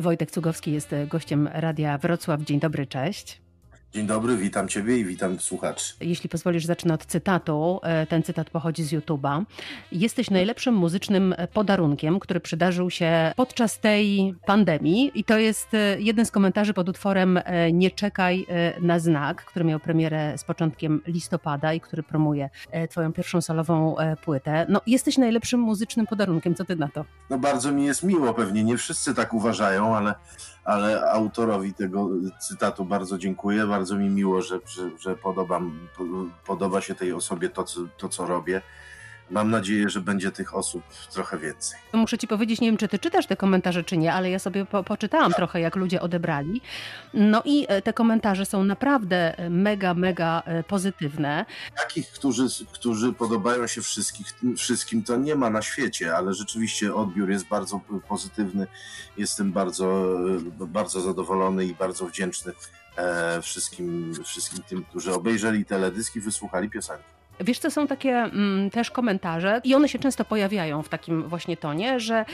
Wojtek Cugowski jest gościem Radia Wrocław. Dzień dobry, cześć. Dzień dobry, witam Ciebie i witam słuchaczy. Jeśli pozwolisz, zacznę od cytatu. E, ten cytat pochodzi z YouTube'a. Jesteś najlepszym muzycznym podarunkiem, który przydarzył się podczas tej pandemii. I to jest e, jeden z komentarzy pod utworem e, Nie czekaj na znak, który miał premierę z początkiem listopada i który promuje Twoją pierwszą solową płytę. No, jesteś najlepszym muzycznym podarunkiem. Co Ty na to? No, bardzo mi jest miło. Pewnie nie wszyscy tak uważają, ale ale autorowi tego cytatu bardzo dziękuję. Bardzo mi miło, że, że, że podobam, podoba się tej osobie to, co, to, co robię mam nadzieję, że będzie tych osób trochę więcej. Muszę ci powiedzieć, nie wiem, czy ty czytasz te komentarze, czy nie, ale ja sobie po, poczytałam trochę, jak ludzie odebrali. No i e, te komentarze są naprawdę e, mega, mega e, pozytywne. Takich, którzy, którzy podobają się wszystkich, wszystkim, to nie ma na świecie, ale rzeczywiście odbiór jest bardzo pozytywny. Jestem bardzo, bardzo zadowolony i bardzo wdzięczny wszystkim, wszystkim tym, którzy obejrzeli teledyski, wysłuchali piosenki. Wiesz, co są takie mm, też komentarze i one się często pojawiają w takim właśnie tonie, że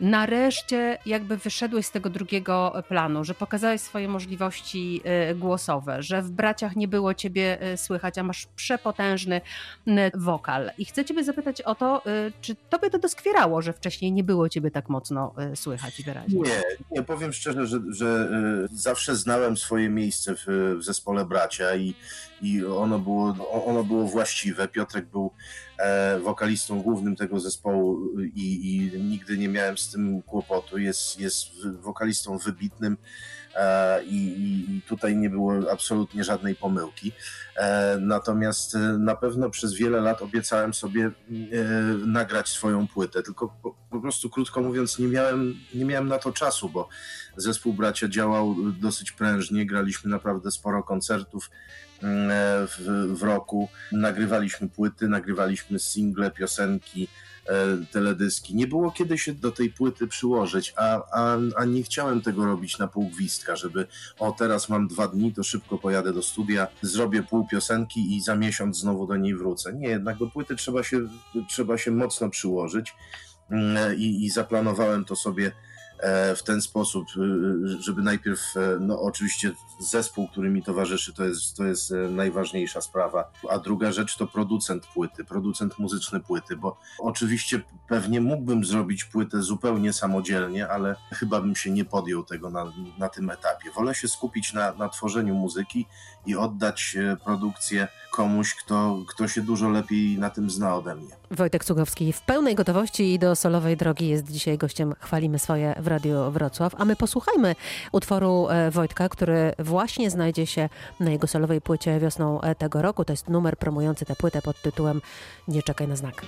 nareszcie jakby wyszedłeś z tego drugiego planu, że pokazałeś swoje możliwości y, głosowe, że w braciach nie było ciebie y, słychać, a masz przepotężny y, wokal. I chcę ciebie zapytać o to, czy tobie to doskwierało, że wcześniej nie było ciebie tak mocno słychać i wyraźnie? Nie, nie powiem szczerze, że, że zawsze znałem swoje miejsce w, w zespole bracia i, i ono było, ono było właściwe. Piotrek był e, wokalistą głównym tego zespołu i, i, nigdy nie miałem z tym kłopotu. Jest, jest wokalistą wybitnym e, i, i, tutaj nie było absolutnie żadnej pomyłki. E, natomiast na pewno przez wiele lat obiecałem sobie nagrać swoją płytę, tylko po, po prostu krótko mówiąc nie miałem, nie miałem na to czasu, bo zespół bracia działał dosyć prężnie, graliśmy naprawdę sporo koncertów e, w, w roku. Nagrywaliśmy płyty, nagrywaliśmy single, piosenki, e, teledyski. Nie było kiedy się do tej płyty przyłożyć, a, a, a nie chciałem tego robić na pół gwizdka, żeby o teraz mam dwa dni, to szybko pojadę do studia, zrobię pół piosenki i za miesiąc znowu do niej wrócę. Nie, jednak do płyty trzeba się, trzeba się mocno przyłożyć mm, e, i, i zaplanowałem to sobie E, w ten sposób, e, żeby najpierw, e, no oczywiście zespół, który mi towarzyszy, to jest, to jest najważniejsza sprawa, a druga rzecz to producent płyty, producent muzyczny płyty, bo oczywiście pewnie mógłbym zrobić płytę zupełnie samodzielnie, ale chyba bym się nie podjął tego na, na tym etapie. Wolę się skupić na, na tworzeniu muzyki i oddać produkcję komuś, kto, kto się dużo lepiej na tym zna ode mnie. Wojtek Cugowski w pełnej gotowości do solowej drogi jest dzisiaj gościem Chwalimy swoje w Radiu Wrocław, a my posłuchajmy utworu e, Wojtka, który właśnie znajdzie się na jego solowej płycie wiosną e, tego roku. To jest numer promujący tę płytę pod tytułem Nie czekaj na znak.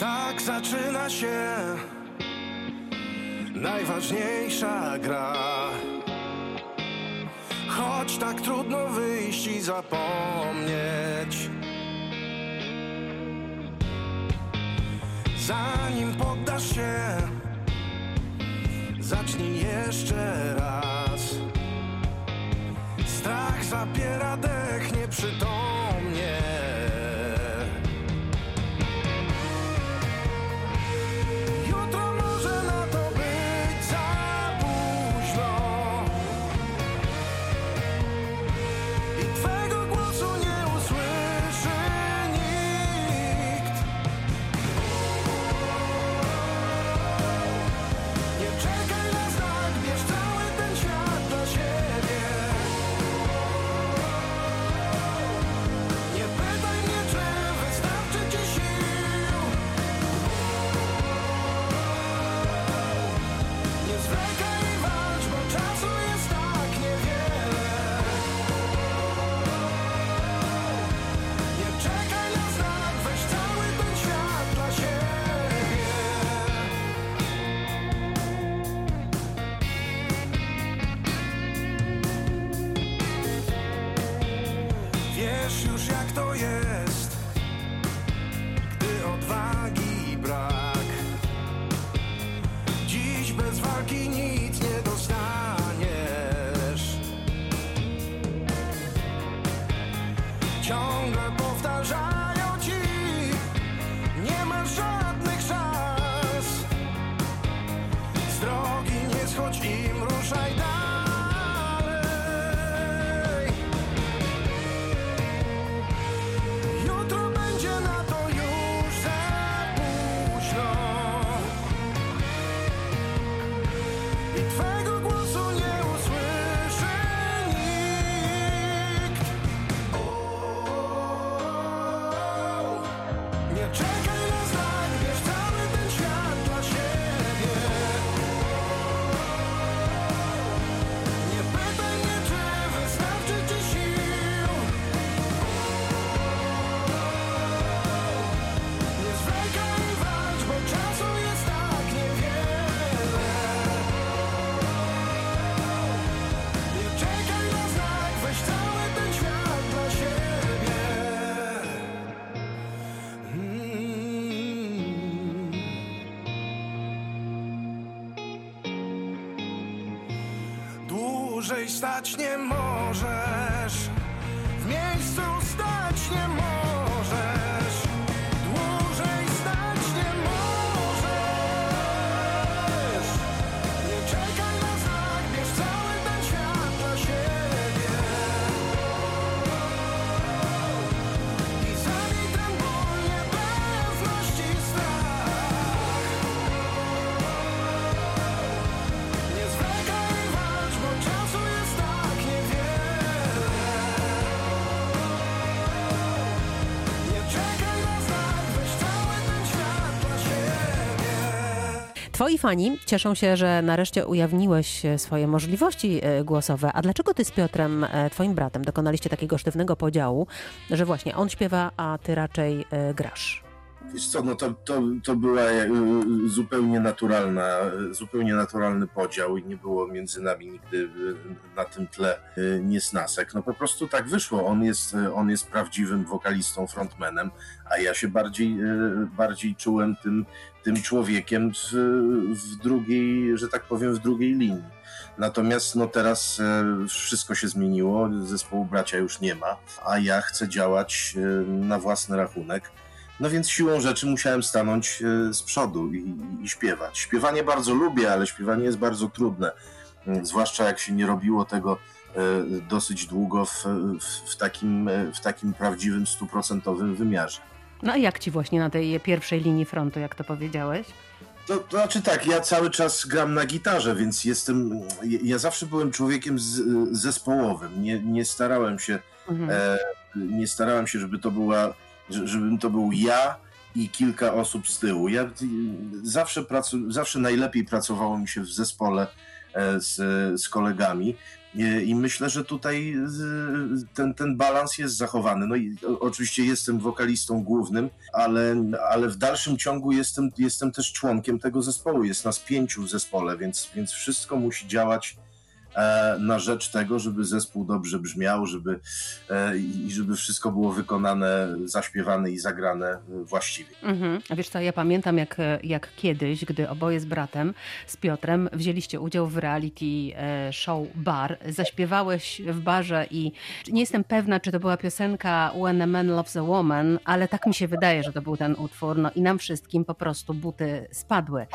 Tak zaczyna się najważniejsza gra. Choć tak trudno wyjść i zapomnieć. Zanim poddasz się, zacznij jeszcze raz. Strach zapiera dech nieprzytomnie. Stać nie możesz, Twoi fani cieszą się, że nareszcie ujawniłeś e, swoje możliwości e, głosowe. A dlaczego ty z Piotrem, e, twoim bratem, dokonaliście takiego sztywnego podziału, że właśnie on śpiewa, a ty raczej grasz? Wiesz co, no to, to, to była e, zupełnie naturalna, zupełnie naturalny podział i nie było między nami nigdy e, na tym tle e, niesnasek. No po prostu tak wyszło. On jest, e, on jest prawdziwym wokalistą, frontmanem, a ja się bardziej, e, bardziej czułem tym, tym człowiekiem w, w drugiej, że tak powiem, w drugiej linii. Natomiast no teraz e, wszystko się zmieniło, zespołu bracia już nie ma, a ja chcę działać e, na własny rachunek. No więc siłą rzeczy musiałem stanąć e, z przodu i, i, i śpiewać. Śpiewanie bardzo lubię, ale śpiewanie jest bardzo trudne. Mm, Zwłaszcza jak się nie robiło tego e, dosyć długo w, w, takim, e, w takim prawdziwym, stuprocentowym wymiarze. No a jak ci właśnie na tej pierwszej linii frontu, jak to powiedziałeś? To, to znaczy tak, ja cały czas gram na gitarze, więc jestem. Ja, zawsze byłem człowiekiem z, zespołowym. Nie, nie starałem się, Mhm. e, nie starałem się, żeby to była, żebym to był ja i kilka osób z tyłu. Ja zawsze, pracu, zawsze najlepiej pracowało mi się w zespole e, z, z kolegami. I- I myślę, że tutaj y, ten, ten balans jest zachowany. No i oczywiście jestem wokalistą głównym, ale, ale w dalszym ciągu jestem, jestem też członkiem tego zespołu. Jest nas pięciu w zespole, więc, więc wszystko musi działać e, na rzecz tego, żeby zespół dobrze brzmiał, żeby, e, i żeby wszystko było wykonane, zaśpiewane i zagrane e, właściwie. Mhm. A wiesz co, ja pamiętam jak, jak kiedyś, gdy oboje z bratem, z Piotrem, wzięliście udział w reality e, show Bar. Zaśpiewałeś w barze i nie jestem pewna, czy to była piosenka When a Man Loves a Woman, ale tak mi się wydaje, że to był ten utwór. No i nam wszystkim po prostu buty spadły.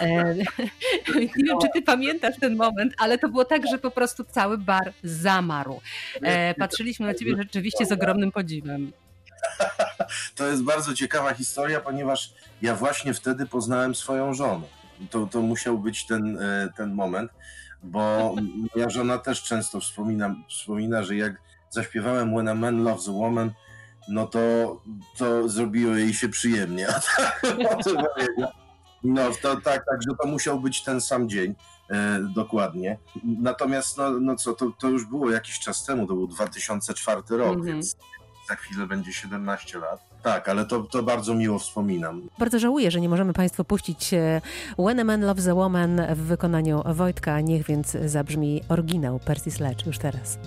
E, nie wiem, czy ty pamiętasz ten moment, ale to było tak, że po prostu cały bar zamarł. E, patrzyliśmy na ciebie rzeczywiście z ogromnym podziwem. To jest bardzo ciekawa historia, ponieważ ja właśnie wtedy poznałem swoją żonę. To, to musiał być ten, e, ten moment, bo moja żona też często wspomina, wspomina, że jak zaśpiewałem When a Man Loves a Woman, no to, to zrobiło jej się przyjemnie. No to tak, tak, że to musiał być ten sam dzień. E, dokładnie. Natomiast, no, no co, to, to już było jakiś czas temu, to był 2004 rok, Mhm. więc za chwilę będzie 17 lat. Tak, ale to, to bardzo miło wspominam. Bardzo żałuję, że nie możemy Państwu puścić e, When a Man Loves a Woman w wykonaniu Wojtka. Niech więc zabrzmi oryginał Percy Sledge już teraz.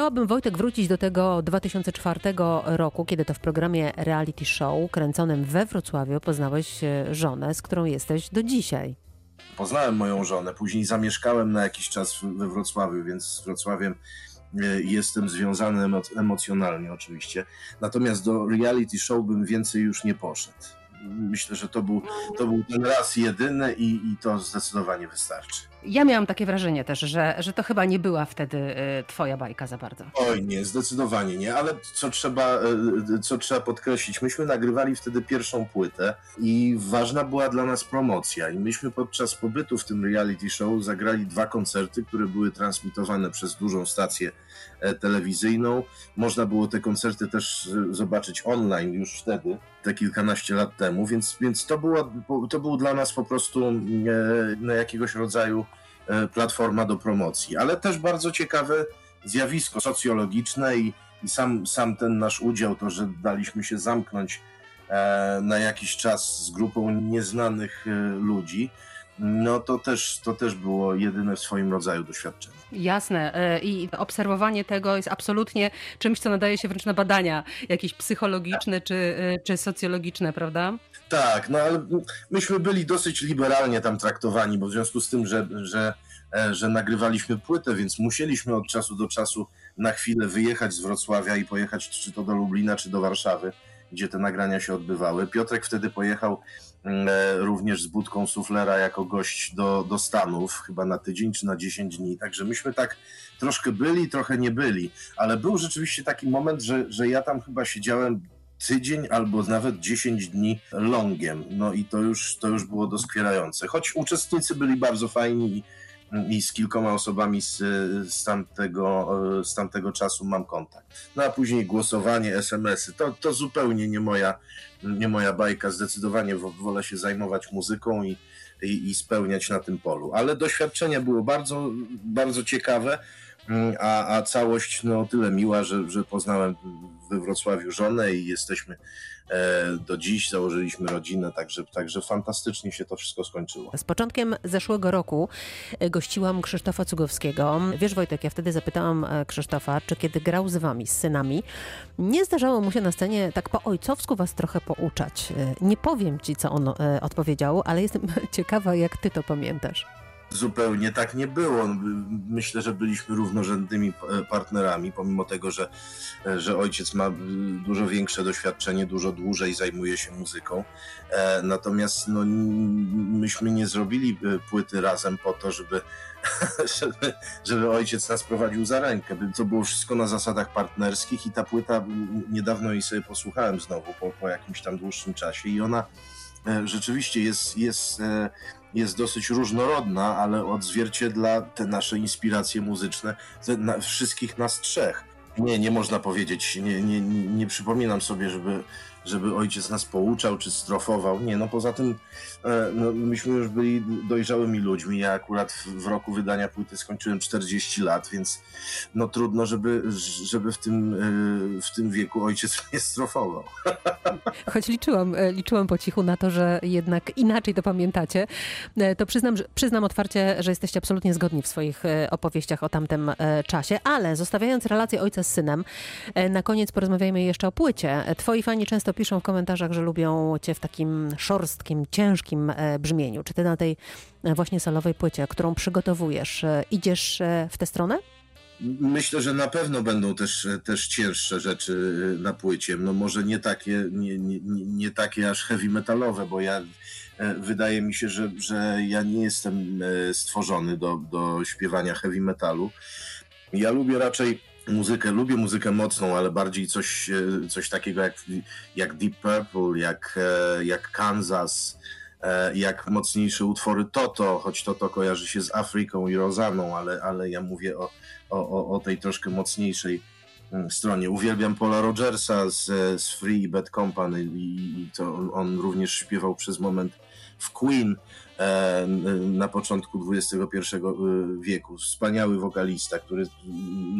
Chciałabym, Wojtek, wrócić do tego 2004 roku, kiedy to w programie reality show kręconym we Wrocławiu poznałeś e, żonę, z którą jesteś do dzisiaj. Poznałem moją żonę, później zamieszkałem na jakiś czas we Wrocławiu, więc z Wrocławiem e, jestem związany emo- emocjonalnie oczywiście. Natomiast do reality show bym więcej już nie poszedł. Myślę, że to był, to był ten raz jedyny i, i to zdecydowanie wystarczy. Ja miałam takie wrażenie też, że, że to chyba nie była wtedy e, twoja bajka za bardzo. Oj nie, zdecydowanie nie, ale co trzeba, e, co trzeba podkreślić, myśmy nagrywali wtedy pierwszą płytę i ważna była dla nas promocja i myśmy podczas pobytu w tym reality show zagrali dwa koncerty, które były transmitowane przez dużą stację e, telewizyjną. Można było te koncerty też e, zobaczyć online już wtedy, te kilkanaście lat temu, więc, więc to, było, to był dla nas po prostu e, na jakiegoś rodzaju e, platforma do promocji, ale też bardzo ciekawe zjawisko socjologiczne i, i sam, sam ten nasz udział, to, że daliśmy się zamknąć e, na jakiś czas z grupą nieznanych e, ludzi, no to też, to też było jedyne w swoim rodzaju doświadczenie. Jasne. e, I obserwowanie tego jest absolutnie czymś, co nadaje się wręcz na badania jakieś psychologiczne czy, e, czy socjologiczne, prawda? Tak, no ale myśmy byli dosyć liberalnie tam traktowani, bo w związku z tym, że, że, e, że nagrywaliśmy płytę, więc musieliśmy od czasu do czasu na chwilę wyjechać z Wrocławia i pojechać czy to do Lublina, czy do Warszawy, gdzie te nagrania się odbywały. Piotrek wtedy pojechał mm, e, również z budką suflera jako gość do, do Stanów, chyba na tydzień czy na 10 dni. Także myśmy tak troszkę byli, trochę nie byli, ale był rzeczywiście taki moment, że, że ja tam chyba siedziałem tydzień albo nawet 10 dni longiem. No i to już, to już było doskwierające. Choć uczestnicy byli bardzo fajni i, i z kilkoma osobami z, z, tamtego, e, z tamtego czasu mam kontakt. No a później głosowanie, SMS-y, to, to zupełnie nie moja, nie moja bajka. Zdecydowanie wo- wolę się zajmować muzyką i, i, i spełniać na tym polu. Ale doświadczenie było bardzo, bardzo ciekawe. Mm, A, a całość no, tyle miła, że, że poznałem we Wrocławiu żonę i jesteśmy e, do dziś, założyliśmy rodzinę, także, także fantastycznie się to wszystko skończyło. Z początkiem zeszłego roku e, gościłam Krzysztofa Cugowskiego. Wiesz Wojtek, ja wtedy zapytałam e, Krzysztofa, czy kiedy grał z wami, z synami, nie zdarzało mu się na scenie tak po ojcowsku was trochę pouczać. Nie powiem ci, co on odpowiedział, ale jestem ciekawa, jak ty to pamiętasz. Zupełnie tak nie było. Myślę, że byliśmy równorzędnymi e, partnerami, pomimo tego, że, e, że ojciec ma mm, dużo większe doświadczenie, dużo dłużej zajmuje się muzyką. E, Natomiast no, myśmy nie zrobili e, płyty razem po to, żeby, żeby, żeby ojciec nas prowadził za rękę. To było wszystko na zasadach partnerskich i ta płyta, niedawno jej sobie posłuchałem znowu po, po jakimś tam dłuższym czasie i ona e, rzeczywiście jest, jest, e, jest dosyć różnorodna, ale odzwierciedla te nasze inspiracje muzyczne, na, wszystkich nas trzech. Nie, nie można powiedzieć, nie, nie, nie, przypominam sobie, żeby, żeby ojciec nas pouczał czy strofował. Nie, no poza tym no, myśmy już byli dojrzałymi ludźmi. Ja akurat w, roku wydania płyty skończyłem 40 lat, więc no trudno, żeby, żeby w, tym, e, w tym wieku ojciec mnie strofował. Choć liczyłam, e, liczyłam po cichu na to, że jednak inaczej to pamiętacie, e, to przyznam, przyznam otwarcie, że jesteście absolutnie zgodni w swoich e, opowieściach o tamtym e, czasie, ale zostawiając relację ojca z synem, e, na koniec porozmawiajmy jeszcze o płycie. E, Twoi fani często piszą w komentarzach, że lubią cię w takim szorstkim, ciężkim e, brzmieniu. Czy ty na tej e, właśnie solowej płycie, którą przygotowujesz, e, idziesz w tę stronę? Myślę, że na pewno będą też, też cięższe rzeczy na płycie. No może nie takie, nie, nie, nie takie aż heavy metalowe, bo ja wydaje mi się, że, że ja nie jestem stworzony do, do śpiewania heavy metalu. Ja lubię raczej muzykę, lubię muzykę mocną, ale bardziej coś, coś takiego jak, jak Deep Purple, jak, jak Kansas, jak mocniejsze utwory Toto, choć Toto kojarzy się z Afryką i Rozaną, ale, ale ja mówię o, o, o, tej troszkę mocniejszej mm, stronie. Uwielbiam Paula Rogersa z, z Free Bad Company i, i to on, również śpiewał przez moment w Queen e, na początku XXI wieku. Wspaniały wokalista, który,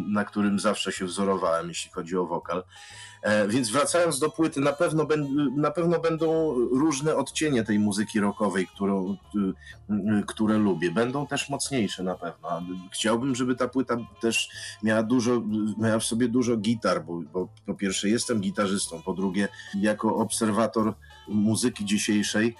na którym zawsze się wzorowałem, jeśli chodzi o wokal. E, więc wracając do płyty, na pewno, na pewno będą różne odcienie tej muzyki rockowej, którą, które lubię. Będą też mocniejsze na pewno. Chciałbym, żeby ta płyta też miała dużo, miała w sobie dużo gitar, bo, bo po pierwsze jestem gitarzystą, po drugie jako obserwator muzyki dzisiejszej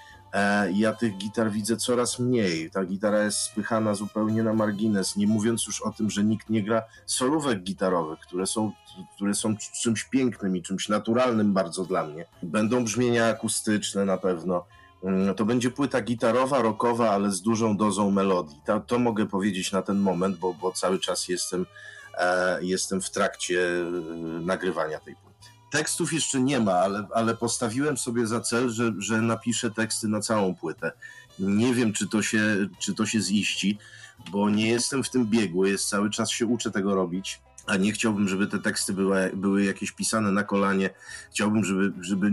ja tych gitar widzę coraz mniej. Ta gitara jest spychana zupełnie na margines, nie mówiąc już o tym, że nikt nie gra solówek gitarowych, które są, które są czymś pięknym i czymś naturalnym bardzo dla mnie. Będą brzmienia akustyczne na pewno. Mm, to będzie płyta gitarowa, rockowa, ale z dużą dozą melodii. To, to mogę powiedzieć na ten moment, bo, bo cały czas jestem, e, jestem w trakcie e, nagrywania tej płyty. Tekstów jeszcze nie ma, ale, ale postawiłem sobie za cel, że, że napiszę teksty na całą płytę. Nie wiem, czy to, się, czy to się ziści, bo nie jestem w tym biegły, jest cały czas się uczę tego robić a nie chciałbym, żeby te teksty były, były jakieś pisane na kolanie. Chciałbym, żeby, żeby,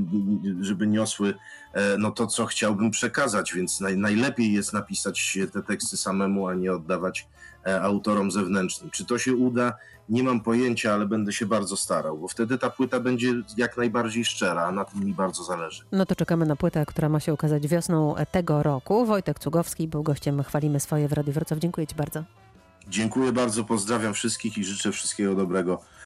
żeby niosły e, no to, co chciałbym przekazać, więc naj, najlepiej jest napisać te teksty samemu, a nie oddawać e, autorom zewnętrznym. Czy to się uda? Nie mam pojęcia, ale będę się bardzo starał, bo wtedy ta płyta będzie jak najbardziej szczera, a na tym mi bardzo zależy. No to czekamy na płytę, która ma się ukazać wiosną tego roku. Wojtek Cugowski był gościem Chwalimy Swoje w Radiu Wrocław. Dziękuję Ci bardzo. Dziękuję bardzo, pozdrawiam wszystkich i życzę wszystkiego dobrego